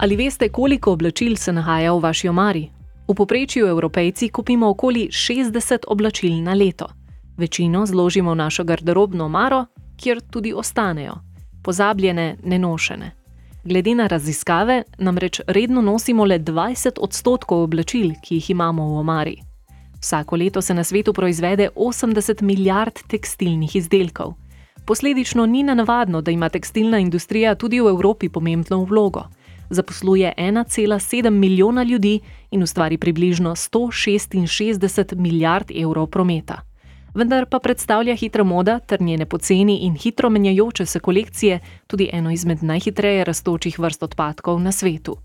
Ali veste, koliko oblačil se nahaja v vaši omari? V poprečju Evropejci kupimo okoli 60 oblačil na leto. Večino zložimo v našo garderobno omaro, kjer tudi ostanejo, pozabljene, nenošene. Glede na raziskave, namreč redno nosimo le 20 odstotkov oblačil, ki jih imamo v omari. Vsako leto se na svetu proizvede 80 milijard tekstilnih izdelkov. Posledično ni nenavadno, da ima tekstilna industrija tudi v Evropi pomembno vlogo. Zaposluje 1,7 milijona ljudi in ustvari približno 166 milijard evrov prometa vendar pa predstavlja hitra moda ter njene poceni in hitro menjajoče se kolekcije tudi eno izmed najhitreje rastočih vrst odpadkov na svetu.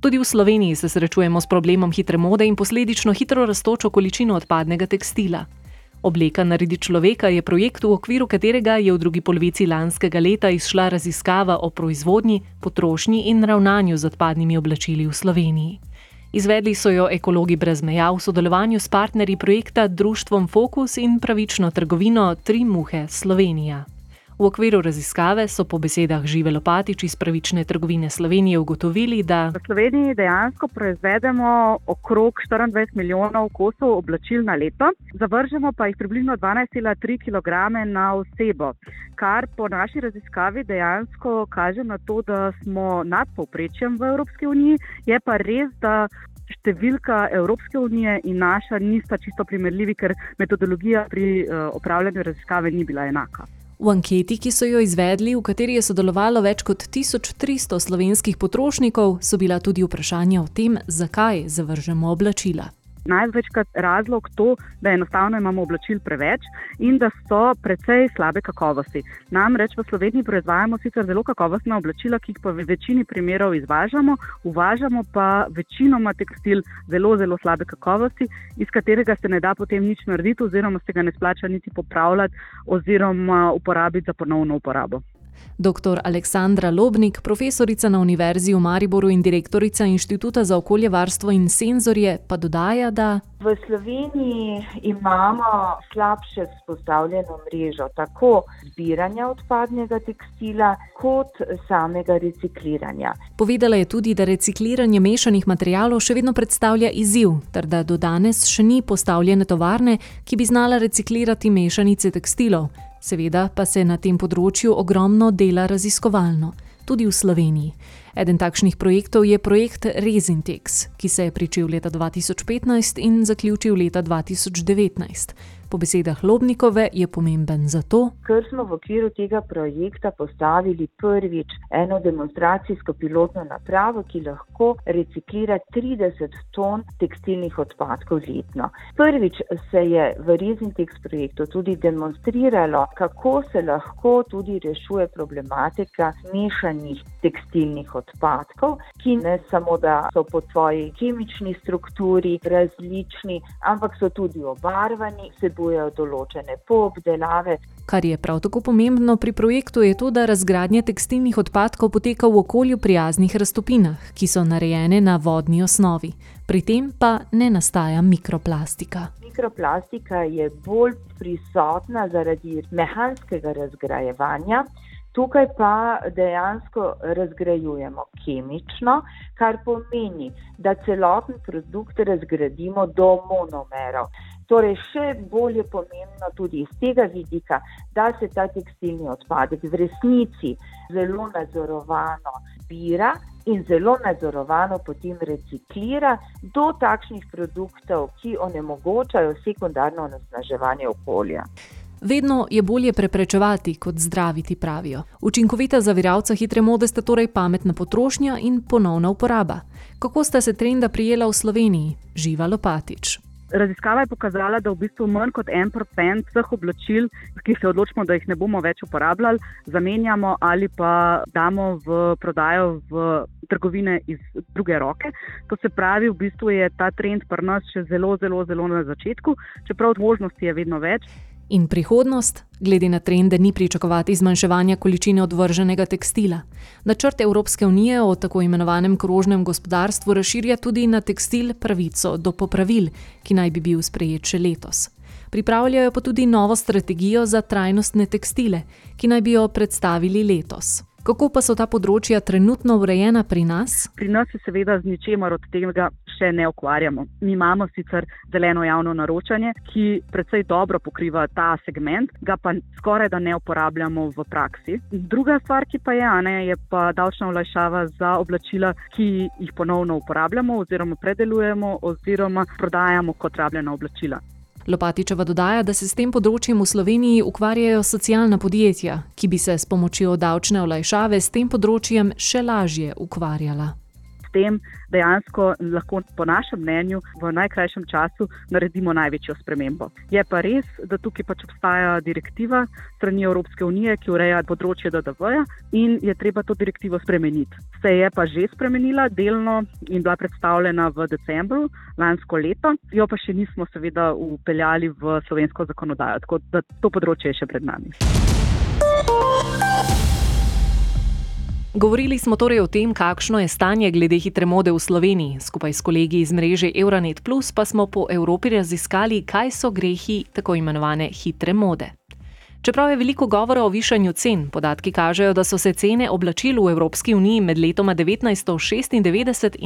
Tudi v Sloveniji se srečujemo s problemom hitre mode in posledično hitro rastočo količino odpadnega tekstila. Obleka naredi človeka je projekt, v okviru katerega je v drugi polovici lanskega leta izšla raziskava o proizvodnji, potrošnji in ravnanju z odpadnimi oblačili v Sloveniji. Izvedli so jo ekologi brez meja v sodelovanju s partnerji projekta Društvom Fokus in pravično trgovino Tri muhe Slovenija. V okviru raziskave so po besedah Žive Lopatič iz pravične trgovine Slovenije ugotovili, da v Sloveniji dejansko proizvedemo okrog 24 milijonov kosov oblačil na leto, zavržemo pa jih približno 12,3 kg na osebo, kar po naši raziskavi dejansko kaže na to, da smo nad povprečjem v Evropski uniji. Je pa res, da številka Evropske unije in naša nista čisto primerljivi, ker metodologija pri uh, opravljanju raziskave ni bila enaka. V anketi, ki so jo izvedli, v kateri je sodelovalo več kot 1300 slovenskih potrošnikov, so bila tudi vprašanja o tem, zakaj zavržemo oblačila. Največkrat razlog to, da enostavno imamo oblačil preveč in da so precej slabe kakovosti. Namreč v Sloveniji proizvajamo sicer zelo kakovostna oblačila, ki jih pa v večini primerov izvažamo, uvažamo pa večinoma tekstil zelo, zelo slabe kakovosti, iz katerega se ne da potem nič narediti, oziroma se ga ne splača niti popravljati, oziroma uporabiti za ponovno uporabo. Dr. Aleksandra Lobnik, profesorica na Univerzi v Mariboru in direktorica Inštituta za okoljevarstvo in senzorje, pa dodaja, da v Sloveniji imamo slabše vzpostavljeno mrežo tako zbiranja odpadnega tekstila kot samega recikliranja. Povedala je tudi, da recikliranje mešanih materijalov še vedno predstavlja izziv, ter da do danes še ni postavljene tovarne, ki bi znala reciklirati mešanice tekstilov. Seveda pa se na tem področju ogromno dela raziskovalno, tudi v Sloveniji. Eden takšnih projektov je projekt Resintex, ki se je pričel leta 2015 in zaključil leta 2019. Po besedah Lobnikove je pomemben zato, ker smo v okviru tega projekta postavili prvič eno demonstracijsko pilotno napravo, ki lahko reciklira 30 ton tekstilnih odpadkov letno. Prvič se je v Resintex projektu tudi demonstriralo, kako se lahko tudi rešuje problematika mešanih tekstilnih odpadkov, ki ne samo da so po svoji kemični strukturi različni, ampak so tudi obarvani vsebujejo določene poobdelave. Kar je prav tako pomembno pri projektu, je to, da razgradnja tekstilnih odpadkov poteka v okolju prijaznih raztopinah, ki so narejene na vodni osnovi. Pri tem pa ne nastaja mikroplastika. Mikroplastika je bolj prisotna zaradi mehanskega razgrajevanja. Tukaj pa dejansko razgrajujemo kemično, kar pomeni, da celoten produkt razgradimo do monomerov. Torej, še bolj je pomembno tudi iz tega vidika, da se ta tekstilni odpadek v resnici zelo nadzorovano zbira in zelo nadzorovano potem reciklira do takšnih produktov, ki onemogočajo sekundarno onesnaževanje okolja. Vedno je bolje preprečevati kot zdraviti, pravijo. Učinkovita zaviralca hitre mode sta torej pametna potrošnja in ponovna uporaba. Kako sta se trenda prijela v Sloveniji? Živa Lopatič. Raziskava je pokazala, da v bistvu manj kot en procent vseh oblačil, ki se odločimo, da jih ne bomo več uporabljali, zamenjamo ali pa damo v prodajo v trgovine iz druge roke. To se pravi, v bistvu je ta trend pri nas še zelo, zelo, zelo na začetku, čeprav možnosti je vedno več. In prihodnost, glede na trende, ni pričakovati zmanjševanja količine odvrženega tekstila. Načrt Evropske unije o tako imenovanem krožnem gospodarstvu razširja tudi na tekstil pravico do popravil, ki naj bi bil sprejet še letos. Pripravljajo pa tudi novo strategijo za trajnostne tekstile, ki naj bi jo predstavili letos. Kako pa so ta področja trenutno urejena pri nas? Pri nas se seveda z ničemer od tega še ne ukvarjamo. Mi imamo sicer zeleno javno naročanje, ki precej dobro pokriva ta segment, ga pa skoraj da ne uporabljamo v praksi. Druga stvar, ki pa je, ne, je pa davčna olajšava za oblačila, ki jih ponovno uporabljamo oziroma predelujemo oziroma prodajamo kot rabljena oblačila. Lopatičeva dodaja, da se s tem področjem v Sloveniji ukvarjajo socialna podjetja, ki bi se s pomočjo davčne olajšave s tem področjem še lažje ukvarjala tem dejansko lahko, po našem mnenju, v najkrajšem času naredimo največjo spremembo. Je pa res, da tukaj pač obstaja direktiva strani Evropske unije, ki ureja področje DDV-ja in je treba to direktivo spremeniti. Se je pa že spremenila delno in bila predstavljena v decembru lansko leto, jo pa še nismo seveda upeljali v slovensko zakonodajo, tako da to področje je še pred nami. Govorili smo torej o tem, kakšno je stanje glede hitre mode v Sloveniji. Skupaj s kolegi iz mreže Euronet Plus pa smo po Evropi raziskali, kaj so grehi tako imenovane hitre mode. Čeprav je veliko govora o višanju cen, podatki kažejo, da so se cene oblačil v Evropski uniji med letoma 1996 in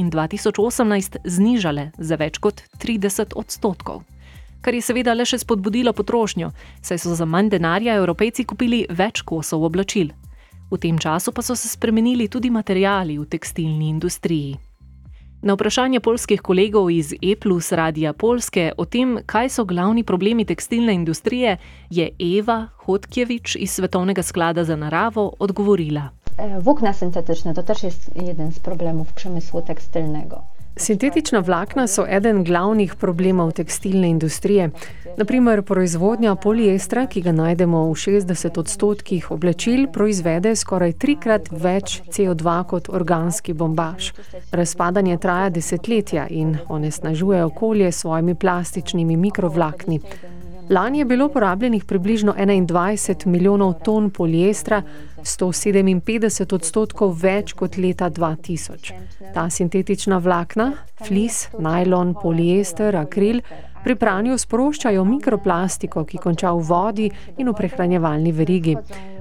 2018 znižale za več kot 30 odstotkov. Kar je seveda le še spodbudilo potrošnjo, saj so za manj denarja evropejci kupili več kosov oblačil. V tem času pa so se spremenili tudi materijali v tekstilni industriji. Na vprašanje polskih kolegov iz E-Plus Radia Polske o tem, kaj so glavni problemi tekstilne industrije, je Eva Hodkjevič iz Svetovnega sklada za naravo odgovorila. Vokna sintetične, to je tudi eden iz problemov v przemysłu tekstilnega. Sintetična vlakna so eden glavnih problemov tekstilne industrije. Naprimer, proizvodnja poliestra, ki ga najdemo v 60 odstotkih oblačil, proizvede skoraj trikrat več CO2 kot organski bombaž. Razpadanje traja desetletja in onesnažuje okolje s svojimi plastičnimi mikrovlakni. Lani je bilo porabljenih približno 21 milijonov ton poliestra, 157 odstotkov več kot leta 2000. Ta sintetična vlakna, flis, najlon, poliester, akril, pri pranju sproščajo mikroplastiko, ki konča v vodi in v prehranjevalni verigi.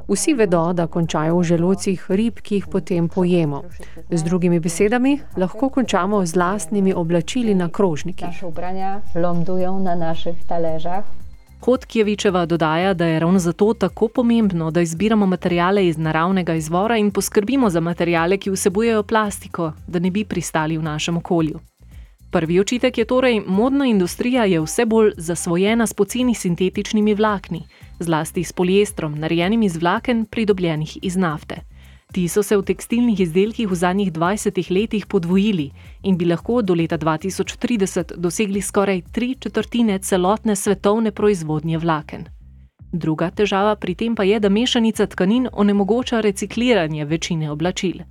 Vsi vedo, da končajo v želocih rib, ki jih potem pojemo. Z drugimi besedami, lahko končamo z lastnimi oblačili na krožnikih. Naše obranja lomdujo na naših taležah. Hodkjevičeva dodaja, da je ravno zato tako pomembno, da izbiramo materijale iz naravnega izvora in poskrbimo za materijale, ki vsebujejo plastiko, da ne bi pristali v našem okolju. Prvi očitek je torej, modna industrija je vse bolj zasvojena s poceni sintetičnimi vlakni, zlasti s poliestrom, narejenim iz vlaken, pridobljenih iz nafte. Ti so se v tekstilnih izdelkih v zadnjih 20 letih podvojili in bi lahko do leta 2030 dosegli skoraj tri četrtine celotne svetovne proizvodnje vlaken. Druga težava pri tem pa je, da mešanica tkanin onemogoča recikliranje večine oblačil.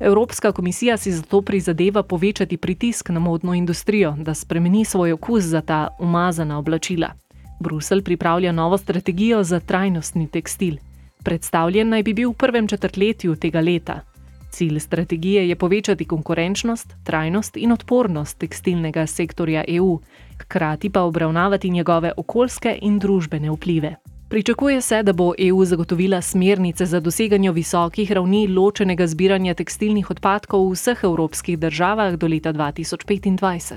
Evropska komisija si zato prizadeva povečati pritisk na modno industrijo, da spremeni svoj okus za ta umazana oblačila. Bruselj pripravlja novo strategijo za trajnostni tekstil. Predstavljen naj bi bil v prvem četrtletju tega leta. Cilj strategije je povečati konkurenčnost, trajnost in odpornost tekstilnega sektorja EU, hkrati pa obravnavati njegove okoljske in družbene vplive. Pričakuje se, da bo EU zagotovila smernice za doseganje visokih ravni ločenega zbiranja tekstilnih odpadkov v vseh evropskih državah do leta 2025.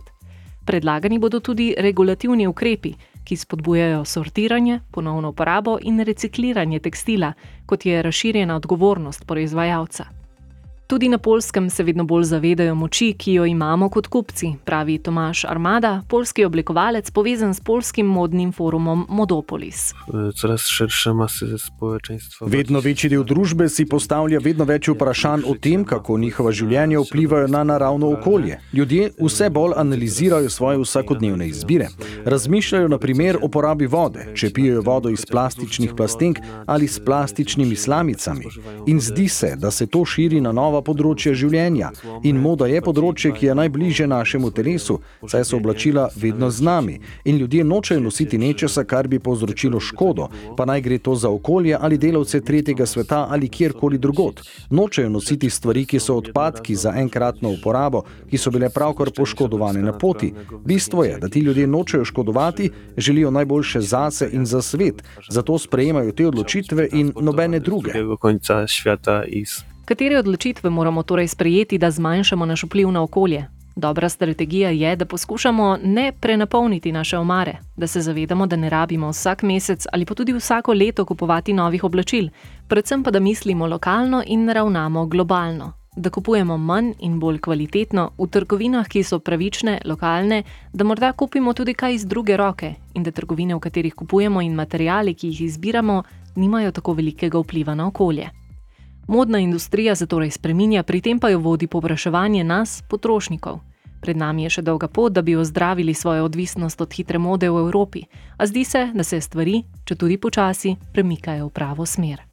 Predlagani bodo tudi regulativni ukrepi, ki spodbujajo sortiranje, ponovno uporabo in recikliranje tekstila, kot je razširjena odgovornost proizvajalca. Tudi na polskem se vedno bolj zavedajo moči, ki jo imamo kot kupci, pravi Tomaš Armada, polski oblikovalec povezan s polskim modnim forumom Modopolis. Vedno večji del družbe si postavlja vedno več vprašanj o tem, kako njihova življenja vplivajo na naravno okolje. Ljudje vse bolj analizirajo svoje vsakodnevne izbire. Razmišljajo na primer o porabi vode, če pijejo vodo iz plastičnih plastenk ali s plastičnimi slamicami. In zdi se, da se to širi na novo nova področja življenja. In moda je področje, ki je najbližje našemu telesu, saj so oblačila vedno z nami. In ljudje nočejo nositi nečesa, kar bi povzročilo škodo, pa naj gre to za okolje ali delavce tretjega sveta ali kjerkoli drugot. Nočejo nositi stvari, ki so odpadki za enkratno uporabo, ki so bile pravkar poškodovane na poti. Bistvo je, da ti ljudje nočejo škodovati, želijo najboljše zase in za svet, zato sprejemajo te odločitve in nobene druge. Katere odločitve moramo torej sprejeti, da zmanjšamo naš vpliv na okolje? Dobra strategija je, da poskušamo ne prenapolniti naše omare, da se zavedamo, da ne rabimo vsak mesec ali pa tudi vsako leto kupovati novih oblačil, predvsem pa da mislimo lokalno in ravnamo globalno. Da kupujemo manj in bolj kvalitetno v trgovinah, ki so pravične, lokalne, da morda kupimo tudi kaj iz druge roke in da trgovine, v katerih kupujemo in materijali, ki jih izbiramo, nimajo tako velikega vpliva na okolje. Modna industrija se torej spreminja, pri tem pa jo vodi povpraševanje nas, potrošnikov. Pred nami je še dolga pot, da bi ozdravili svojo odvisnost od hitre mode v Evropi, a zdi se, da se stvari, če tudi počasi, premikajo v pravo smer.